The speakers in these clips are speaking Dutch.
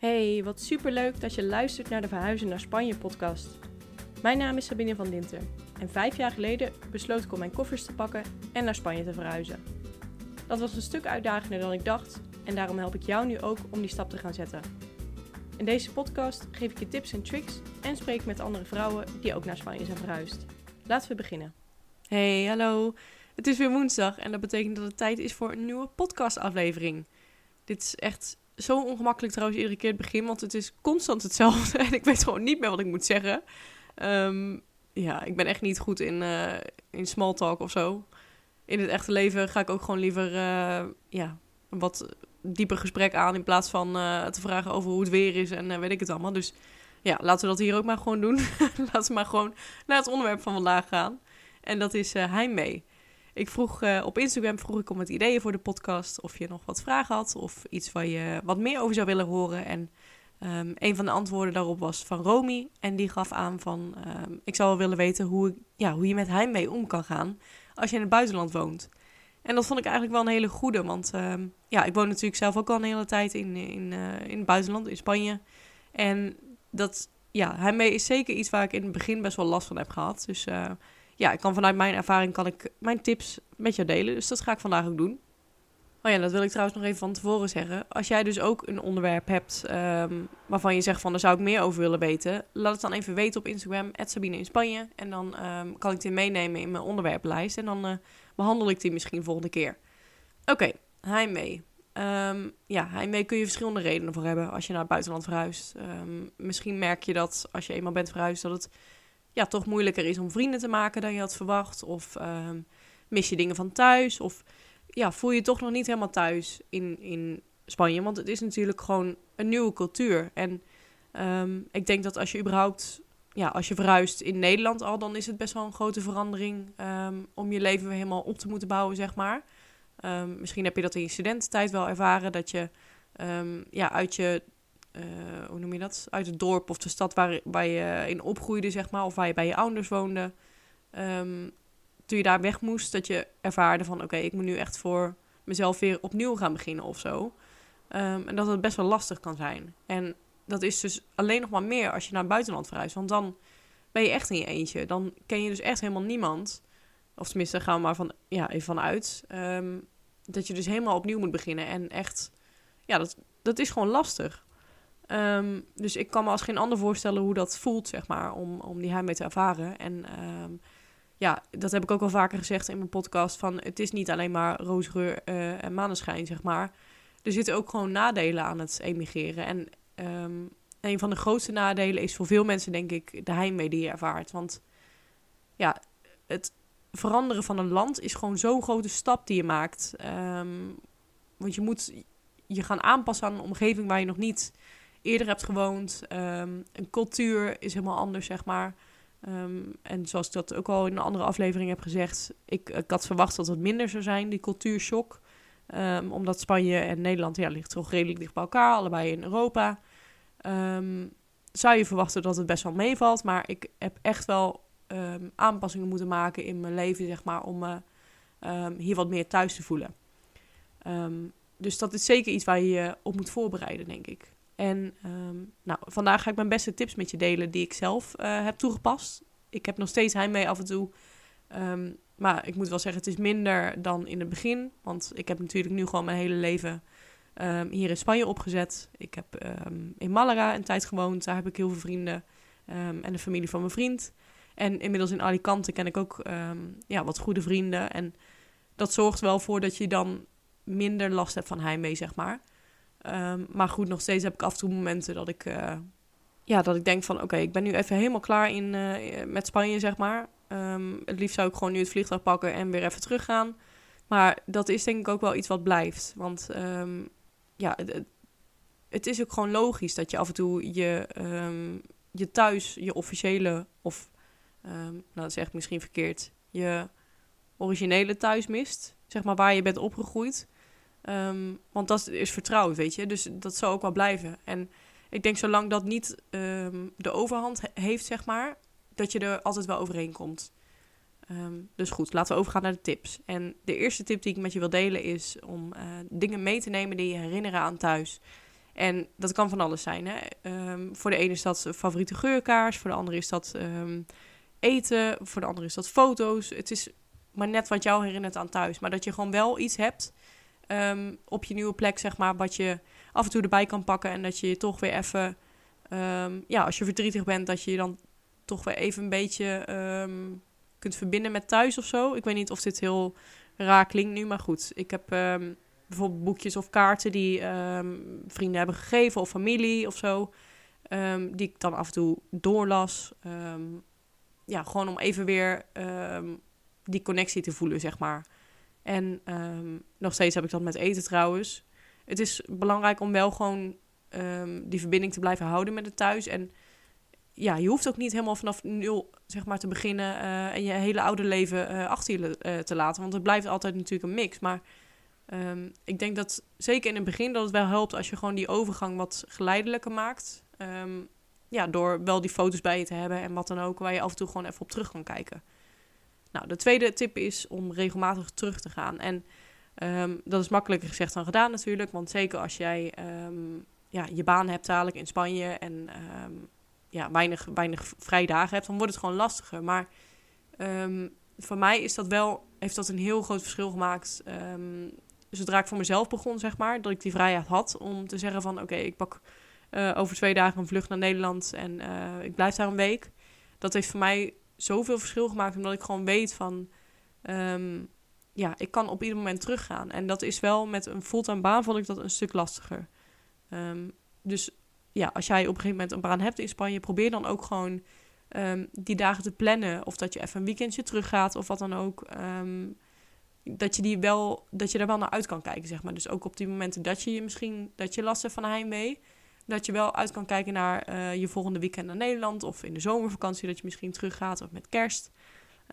Hey, wat superleuk dat je luistert naar de Verhuizen naar Spanje podcast. Mijn naam is Sabine van Dinter en vijf jaar geleden besloot ik om mijn koffers te pakken en naar Spanje te verhuizen. Dat was een stuk uitdagender dan ik dacht en daarom help ik jou nu ook om die stap te gaan zetten. In deze podcast geef ik je tips en tricks en spreek met andere vrouwen die ook naar Spanje zijn verhuisd. Laten we beginnen. Hey, hallo. Het is weer woensdag en dat betekent dat het tijd is voor een nieuwe podcastaflevering. Dit is echt zo ongemakkelijk trouwens iedere keer het begin, want het is constant hetzelfde en ik weet gewoon niet meer wat ik moet zeggen. Ehm, ja, ik ben echt niet goed in, uh, in small talk of zo. In het echte leven ga ik ook gewoon liever uh, ja, een wat dieper gesprek aan in plaats van uh, te vragen over hoe het weer is en weet ik het allemaal. Dus ja, laten we dat hier ook maar gewoon doen. laten we maar gewoon naar het onderwerp van vandaag gaan. En dat is heimwee. Ik vroeg uh, op Instagram vroeg ik om het ideeën voor de podcast. Of je nog wat vragen had. Of iets waar je wat meer over zou willen horen. En um, een van de antwoorden daarop was van Romy. En die gaf aan van... Um, ik zou wel willen weten hoe, ja, hoe je met heimwee om kan gaan. Als je in het buitenland woont. En dat vond ik eigenlijk wel een hele goede. Want um, ja, ik woon natuurlijk zelf ook al een hele tijd in, in, uh, in het buitenland. In Spanje. En dat... Ja, heimwee is zeker iets waar ik in het begin best wel last van heb gehad. Dus... Uh, ja, ik kan vanuit mijn ervaring kan ik mijn tips met jou delen. Dus dat ga ik vandaag ook doen. Oh ja, dat wil ik trouwens nog even van tevoren zeggen. Als jij dus ook een onderwerp hebt um, waarvan je zegt van daar zou ik meer over willen weten, laat het dan even weten op Instagram, Sabine in Spanje. En dan um, kan ik die meenemen in mijn onderwerplijst. En dan uh, behandel ik die misschien volgende keer. Oké, okay, heimwee. Um, ja, heimwee kun je verschillende redenen voor hebben als je naar het buitenland verhuist. misschien merk je dat als je eenmaal bent verhuisd dat het ja, toch moeilijker is om vrienden te maken dan je had verwacht. Of um, mis je dingen van thuis. Of ja, voel je toch nog niet helemaal thuis in, in Spanje. Want het is natuurlijk gewoon een nieuwe cultuur. En um, ik denk dat als je überhaupt, ja, als je verhuist in Nederland al, dan is het best wel een grote verandering um, om je leven weer helemaal op te moeten bouwen, zeg maar. misschien heb je dat in je studententijd wel ervaren, dat je ja, uit je uh, hoe noem je dat? Uit het dorp of de stad waar, waar je in opgroeide, zeg maar, of waar je bij je ouders woonde. Um, toen je daar weg moest, dat je ervaarde van: oké, ik moet nu echt voor mezelf weer opnieuw gaan beginnen of zo. Um, en dat het best wel lastig kan zijn. En dat is dus alleen nog maar meer als je naar het buitenland verhuist. Want dan ben je echt in je eentje. Dan ken je dus echt helemaal niemand. Of tenminste, gaan we maar van, ja, even vanuit. Um, dat je dus helemaal opnieuw moet beginnen. En echt, ja, dat, dat is gewoon lastig. Um, dus ik kan me als geen ander voorstellen hoe dat voelt, zeg maar, om, om die heimwee te ervaren. En um, ja, dat heb ik ook al vaker gezegd in mijn podcast, van het is niet alleen maar roosgeur uh, en maneschijn, zeg maar. Er zitten ook gewoon nadelen aan het emigreren. En um, een van de grootste nadelen is voor veel mensen, denk ik, de heimwee die je ervaart. Want ja, het veranderen van een land is gewoon zo'n grote stap die je maakt. want je moet je gaan aanpassen aan een omgeving waar je nog niet eerder hebt gewoond. Um, een cultuur is helemaal anders, zeg maar. Um, en zoals ik dat ook al in een andere aflevering heb gezegd, ik, ik had verwacht dat het minder zou zijn, die cultuurshock. Um, omdat Spanje en Nederland ja, ligt toch redelijk dicht bij elkaar, allebei in Europa. zou je verwachten dat het best wel meevalt, maar ik heb echt wel aanpassingen moeten maken in mijn leven, zeg maar, om me hier wat meer thuis te voelen. dus dat is zeker iets waar je je op moet voorbereiden, denk ik. En um, nou, vandaag ga ik mijn beste tips met je delen die ik zelf uh, heb toegepast. Ik heb nog steeds heimwee af en toe. Um, maar ik moet wel zeggen, het is minder dan in het begin. Want ik heb natuurlijk nu gewoon mijn hele leven um, hier in Spanje opgezet. Ik heb in Malaga een tijd gewoond. Daar heb ik heel veel vrienden. en de familie van mijn vriend. En inmiddels in Alicante ken ik ook ja, wat goede vrienden. En dat zorgt wel voor dat je dan minder last hebt van heimwee, zeg maar. Um, maar goed, nog steeds heb ik af en toe momenten dat ik, uh, ja, dat ik denk van... oké, ik ben nu even helemaal klaar in, uh, met Spanje, zeg maar. Um, het liefst zou ik gewoon nu het vliegtuig pakken en weer even teruggaan. Maar dat is denk ik ook wel iets wat blijft. Want um, ja, het, het, is ook gewoon logisch dat je af en toe je, je thuis, je officiële... of, nou dat zeg ik misschien verkeerd... je originele thuis mist. Zeg maar waar je bent opgegroeid... Um, want dat is vertrouwd, weet je. Dus dat zal ook wel blijven. En ik denk zolang dat niet um, de overhand heeft, zeg maar, dat je er altijd wel overheen komt. Um, dus goed, laten we overgaan naar de tips. En de eerste tip die ik met je wil delen is om uh, dingen mee te nemen die je herinneren aan thuis. En dat kan van alles zijn. Hè? Ehm, voor de ene is dat favoriete geurkaars, voor de andere is dat ehm, eten, voor de andere is dat foto's. Het is maar net wat jou herinnert aan thuis. Maar dat je gewoon wel iets hebt ehm, op je nieuwe plek, zeg maar, wat je af en toe erbij kan pakken. En dat je je toch weer even, ja, als je verdrietig bent, dat je je dan toch weer even een beetje kunt verbinden met thuis of zo. Ik weet niet of dit heel raar klinkt nu, maar goed. Ik heb bijvoorbeeld boekjes of kaarten die ehm, vrienden hebben gegeven of familie of zo. Ehm, die ik dan af en toe doorlas. Ehm, ja, gewoon om even weer die connectie te voelen, zeg maar. En nog steeds heb ik dat met eten trouwens. Het is belangrijk om wel gewoon die verbinding te blijven houden met het thuis. En ja, je hoeft ook niet helemaal vanaf nul zeg maar, te beginnen uh, en je hele oude leven uh, achter je uh, te laten. Want het blijft altijd natuurlijk een mix. Maar Ehm, ik denk dat zeker in het begin dat het wel helpt als je gewoon die overgang wat geleidelijker maakt. Ehm, ja, door wel die foto's bij je te hebben en wat dan ook, waar je af en toe gewoon even op terug kan kijken. Nou, de tweede tip is om regelmatig terug te gaan. En ehm, dat is makkelijker gezegd dan gedaan natuurlijk. Want zeker als jij ja, je baan hebt dadelijk in Spanje en ja, weinig, weinig vrijdagen hebt, dan wordt het gewoon lastiger. Maar voor mij is dat wel, heeft dat een heel groot verschil gemaakt zodra ik voor mezelf begon, zeg maar, dat ik die vrijheid had om te zeggen van oké, ik pak uh, over twee dagen een vlucht naar Nederland en uh, ik blijf daar een week. Dat heeft voor mij zoveel verschil gemaakt, omdat ik gewoon weet van um, ja, ik kan op ieder moment teruggaan. En dat is wel met een fulltime baan vond ik dat een stuk lastiger. Um, dus ja, als jij op een gegeven moment een baan hebt in Spanje, probeer dan ook gewoon um, die dagen te plannen. Of dat je even een weekendje teruggaat of wat dan ook. Dat je, die wel, dat je er wel naar uit kan kijken, zeg maar. Dus ook op die momenten dat je misschien dat je last hebt van heimwee, dat je wel uit kan kijken naar uh, je volgende weekend naar Nederland of in de zomervakantie dat je misschien teruggaat of met kerst.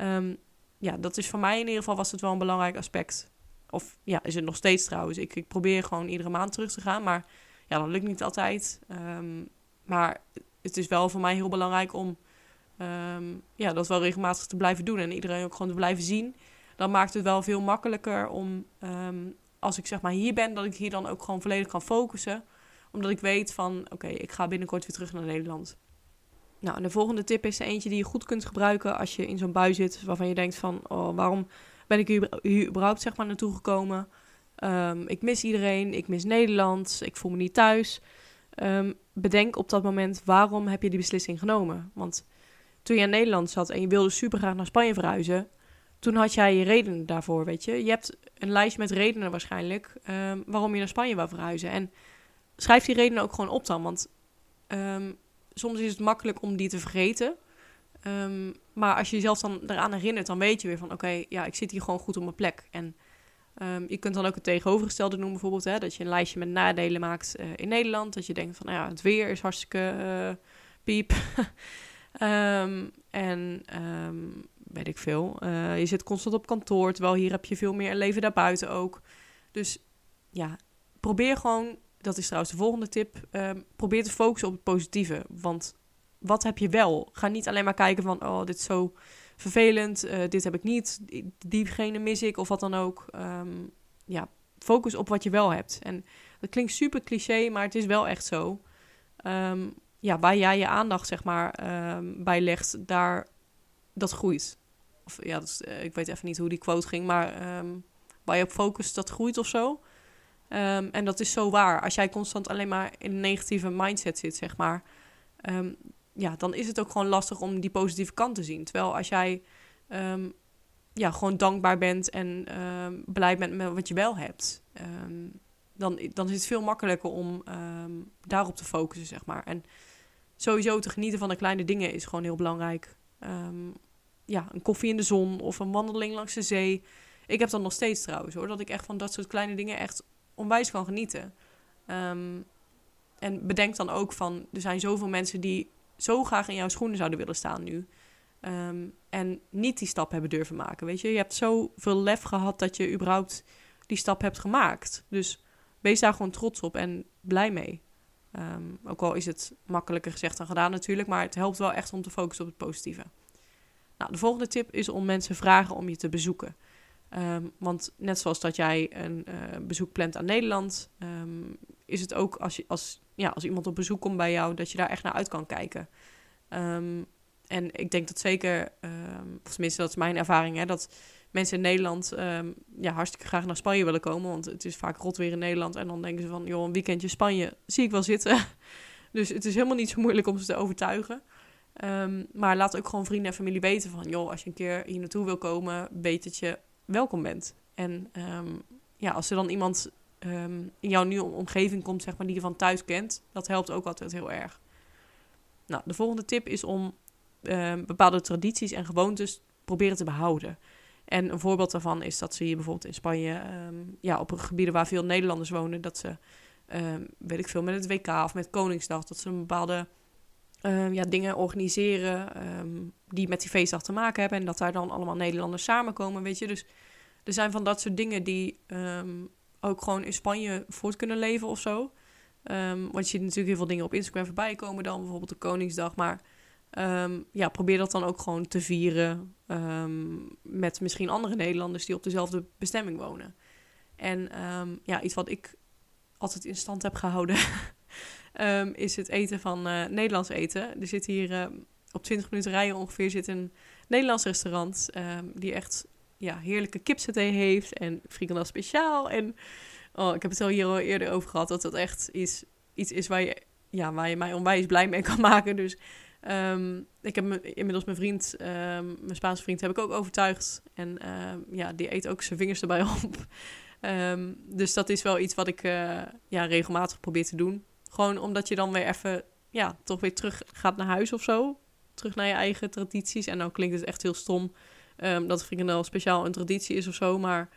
Um, ja, dat is voor mij in ieder geval was het wel een belangrijk aspect. Of ja, is het nog steeds trouwens. Ik, ik probeer gewoon iedere maand terug te gaan, maar ja, dat lukt niet altijd. Um, maar het is wel voor mij heel belangrijk om um, ja, dat wel regelmatig te blijven doen en iedereen ook gewoon te blijven zien dan maakt het wel veel makkelijker om, ehm, als ik zeg maar hier ben, dat ik hier dan ook gewoon volledig kan focussen. Omdat ik weet van, oké, ik ga binnenkort weer terug naar Nederland. Nou, de volgende tip is eentje die je goed kunt gebruiken als je in zo'n bui zit waarvan je denkt van, oh, waarom ben ik hier, überhaupt zeg maar naartoe gekomen? Um, ik mis iedereen, ik mis Nederland, ik voel me niet thuis. Um, bedenk op dat moment waarom heb je die beslissing genomen? Want toen je in Nederland zat en je wilde super graag naar Spanje verhuizen, toen had jij je redenen daarvoor, weet je. Je hebt een lijst met redenen waarschijnlijk um, waarom je naar Spanje wou verhuizen. En schrijf die redenen ook gewoon op dan, want um, soms is het makkelijk om die te vergeten. Um, maar als je jezelf dan eraan herinnert, dan weet je weer van... oké, ja, ik zit hier gewoon goed op mijn plek. En je kunt dan ook het tegenovergestelde noemen bijvoorbeeld... Hè, dat je een lijstje met nadelen maakt uh, in Nederland. Dat je denkt van, nou ja, het weer is hartstikke uh, piep. en weet ik veel. Uh, je zit constant op kantoor, terwijl hier heb je veel meer leven daarbuiten ook. Dus ja, probeer gewoon, dat is trouwens de volgende tip, uh, probeer te focussen op het positieve. Want wat heb je wel? Ga niet alleen maar kijken van, oh, dit is zo vervelend, uh, dit heb ik niet, diegene mis ik of wat dan ook. Um, ja, focus op wat je wel hebt. En dat klinkt super cliché, maar het is wel echt zo. Um, ja, waar jij je aandacht zeg maar um, bij legt, daar dat groeit. Of ja, dat eh, ik weet even niet hoe die quote ging, maar waar je op focust, dat groeit of zo. Um, en dat is zo waar. Als jij constant alleen maar in een negatieve mindset zit, zeg maar, um, ja, dan is het ook gewoon lastig om die positieve kant te zien. Terwijl als jij ja, gewoon dankbaar bent en blij bent met wat je wel hebt, dan, dan is het veel makkelijker om daarop te focussen, zeg maar. En sowieso te genieten van de kleine dingen is gewoon heel belangrijk. Ja, een koffie in de zon of een wandeling langs de zee. Ik heb dat nog steeds trouwens hoor, dat ik echt van dat soort kleine dingen echt onwijs kan genieten. Um, en bedenk dan ook van, er zijn zoveel mensen die zo graag in jouw schoenen zouden willen staan nu. Um, en niet die stap hebben durven maken. Weet je, je hebt zoveel lef gehad dat je überhaupt die stap hebt gemaakt. Dus wees daar gewoon trots op en blij mee. Um, ook al is het makkelijker gezegd dan gedaan natuurlijk, maar het helpt wel echt om te focussen op het positieve. Nou, de volgende tip is om mensen vragen om je te bezoeken. Ehm, want net zoals dat jij een uh, bezoek plant aan Nederland, ehm, is het ook als, je, als, ja, als iemand op bezoek komt bij jou, dat je daar echt naar uit kan kijken. Um, en ik denk dat zeker, of tenminste dat is mijn ervaring, hè, dat mensen in Nederland ja, hartstikke graag naar Spanje willen komen. Want het is vaak rot weer in Nederland. En dan denken ze van, joh, een weekendje Spanje zie ik wel zitten. dus het is helemaal niet zo moeilijk om ze te overtuigen. maar laat ook gewoon vrienden en familie weten van... joh, als je een keer hier naartoe wil komen... weet dat je welkom bent. En um, ja, als er dan iemand um, in jouw nieuwe omgeving komt, zeg maar, die je van thuis kent, dat helpt ook altijd heel erg. Nou, de volgende tip is om um, bepaalde tradities en gewoontes proberen te behouden. En een voorbeeld daarvan is dat ze hier bijvoorbeeld in Spanje, ja, op gebieden waar veel Nederlanders wonen, dat ze, weet ik veel, met het WK of met Koningsdag, dat ze een bepaalde ja, dingen organiseren die met die feestdag te maken hebben. En dat daar dan allemaal Nederlanders samenkomen, weet je. Dus er zijn van dat soort dingen die ehm, ook gewoon in Spanje voort kunnen leven of zo. Want je ziet natuurlijk heel veel dingen op Instagram voorbij komen dan, bijvoorbeeld de Koningsdag. Maar ja, probeer dat dan ook gewoon te vieren met misschien andere Nederlanders die op dezelfde bestemming wonen. En ja, iets wat ik altijd in stand heb gehouden, is het eten van uh, Nederlands eten. Er zit hier op 20 minuten rijden ongeveer zit een Nederlands restaurant. Um, die echt ja, heerlijke kipsaté heeft en frikandel speciaal. En oh, ik heb het al hier al eerder over gehad dat dat echt iets is waar je, ja, waar je mij onwijs blij mee kan maken. Dus um, ik heb inmiddels mijn vriend, mijn Spaanse vriend, heb ik ook overtuigd. En ja, die eet ook zijn vingers erbij op. dus dat is wel iets wat ik uh, ja, regelmatig probeer te doen. Gewoon omdat je dan weer even, ja, toch weer terug gaat naar huis of zo terug naar je eigen tradities. En dan klinkt het echt heel stom um, dat frikandel speciaal een traditie is of zo. Maar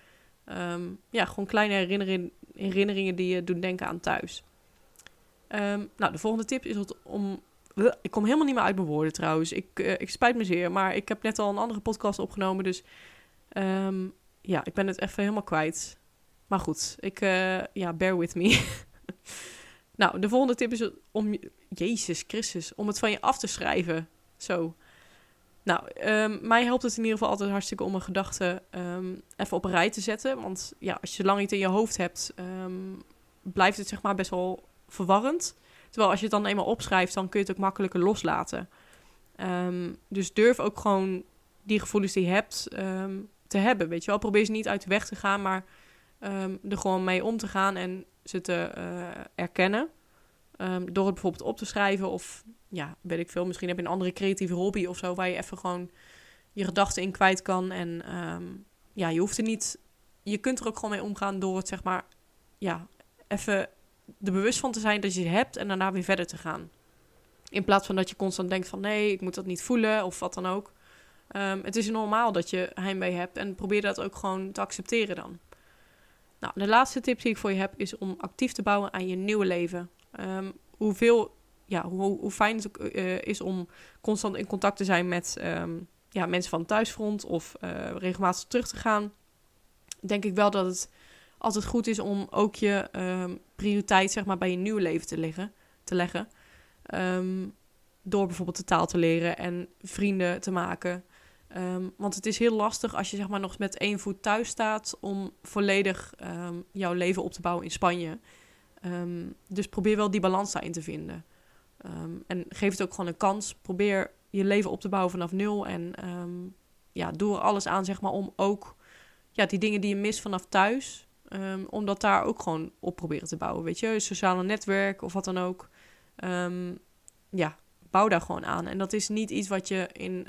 um, ja, gewoon kleine herinnering, herinneringen die je doen denken aan thuis. Um, nou, de volgende tip is om... Ik kom helemaal niet meer uit mijn woorden trouwens. Ik, uh, ik spijt me zeer, maar ik heb net al een andere podcast opgenomen. Dus ja, ik ben het even helemaal kwijt. Maar goed, ik, uh, ja, bear with me. nou, de volgende tip is om... Jezus Christus, om het van je af te schrijven. Zo. Nou, um, mij helpt het in ieder geval altijd hartstikke om mijn gedachten um, even op een rij te zetten. Want ja, als je lang niet in je hoofd hebt, um, blijft het zeg maar best wel verwarrend. Terwijl als je het dan eenmaal opschrijft, dan kun je het ook makkelijker loslaten. dus durf ook gewoon die gevoelens die je hebt te hebben. Weet je wel, probeer ze niet uit de weg te gaan, maar er gewoon mee om te gaan en ze te uh, erkennen. door het bijvoorbeeld op te schrijven of ja, weet ik veel. Misschien heb je een andere creatieve hobby of zo, waar je even gewoon je gedachten in kwijt kan. En ehm, ja, je hoeft er niet. Je kunt er ook gewoon mee omgaan door het zeg maar, ja, even er bewust van te zijn dat je het hebt en daarna weer verder te gaan. In plaats van dat je constant denkt van nee, ik moet dat niet voelen of wat dan ook. Um, het is normaal dat je heimwee hebt en probeer dat ook gewoon te accepteren dan. Nou, de laatste tip die ik voor je heb is om actief te bouwen aan je nieuwe leven. Um, hoeveel ja, hoe, hoe fijn het uh, is om constant in contact te zijn met um, ja, mensen van het thuisfront of uh, regelmatig terug te gaan, denk ik wel dat het altijd goed is om ook je um, prioriteit zeg maar, bij je nieuwe leven te, leggen, te leggen. Door bijvoorbeeld de taal te leren en vrienden te maken. Um, want het is heel lastig als je zeg maar, nog met één voet thuis staat om volledig jouw leven op te bouwen in Spanje. dus probeer wel die balans daarin te vinden. En geef het ook gewoon een kans. Probeer je leven op te bouwen vanaf nul. En ja, doe er alles aan, zeg maar, om ook ja, die dingen die je mist vanaf thuis, om dat daar ook gewoon op proberen te bouwen. Weet je, sociale netwerk of wat dan ook. ja, bouw daar gewoon aan. En dat is niet iets wat je in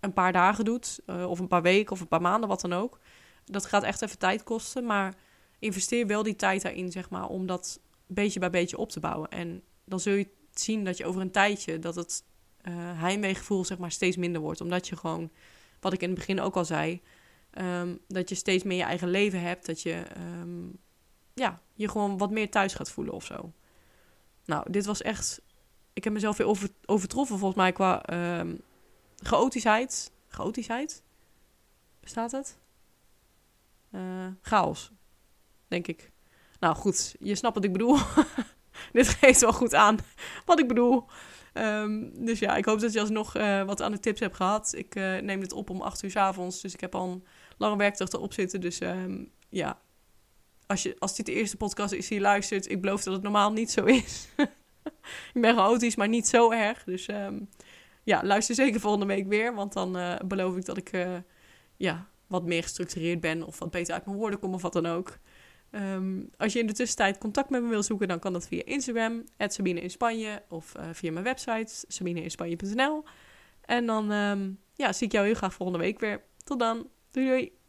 een paar dagen doet, uh, of een paar weken of een paar maanden, wat dan ook. Dat gaat echt even tijd kosten, maar investeer wel die tijd daarin, zeg maar, om dat beetje bij beetje op te bouwen. En dan zul je zien dat je over een tijdje dat het uh, heimweegevoel zeg maar steeds minder wordt. Omdat je gewoon, wat ik in het begin ook al zei, um, dat je steeds meer je eigen leven hebt. Dat je um, ja, je gewoon wat meer thuis gaat voelen of zo. Nou, dit was echt. Ik heb mezelf weer over, overtroffen volgens mij qua um, chaotischheid. Chaotischheid? Bestaat het? Uh, chaos, denk ik. Nou goed, je snapt wat ik bedoel. dit geeft wel goed aan wat ik bedoel. Um, dus ja, ik hoop dat je alsnog uh, wat aan de tips hebt gehad. Ik uh, neem dit op om 8 uur s avonds. Dus ik heb al een lange werkdag erop zitten. Dus ehm, ja, als, je, als dit de eerste podcast is die je luistert, ik beloof dat het normaal niet zo is. ik ben chaotisch, maar niet zo erg. Dus ehm, ja, luister zeker volgende week weer. Want dan uh, beloof ik dat ik uh, ja, wat meer gestructureerd ben. Of wat beter uit mijn woorden kom of wat dan ook. Um, als je in de tussentijd contact met me wil zoeken, dan kan dat via Instagram, Sabine in Spanje. Of uh, via mijn website, sabineinspanje.nl. En dan um, ja, zie ik jou heel graag volgende week weer. Tot dan. Doei doei.